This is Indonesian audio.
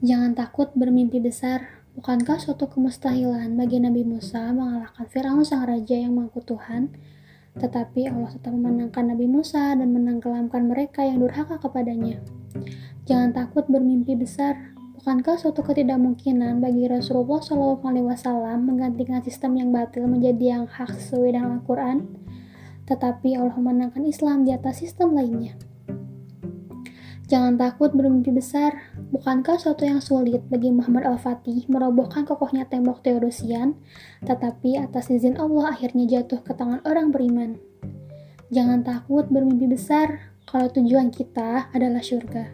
Jangan takut bermimpi besar. Bukankah suatu kemustahilan bagi Nabi Musa mengalahkan Firaun sang raja yang mengaku Tuhan? Tetapi Allah tetap memenangkan Nabi Musa dan menenggelamkan mereka yang durhaka kepadanya. Jangan takut bermimpi besar. Bukankah suatu ketidakmungkinan bagi Rasulullah SAW menggantikan sistem yang batil menjadi yang hak sesuai dengan Al-Quran? Tetapi Allah memenangkan Islam di atas sistem lainnya. Jangan takut bermimpi besar. Bukankah suatu yang sulit bagi Muhammad Al-Fatih merobohkan kokohnya tembok Teodosian, tetapi atas izin Allah akhirnya jatuh ke tangan orang beriman. Jangan takut bermimpi besar kalau tujuan kita adalah surga.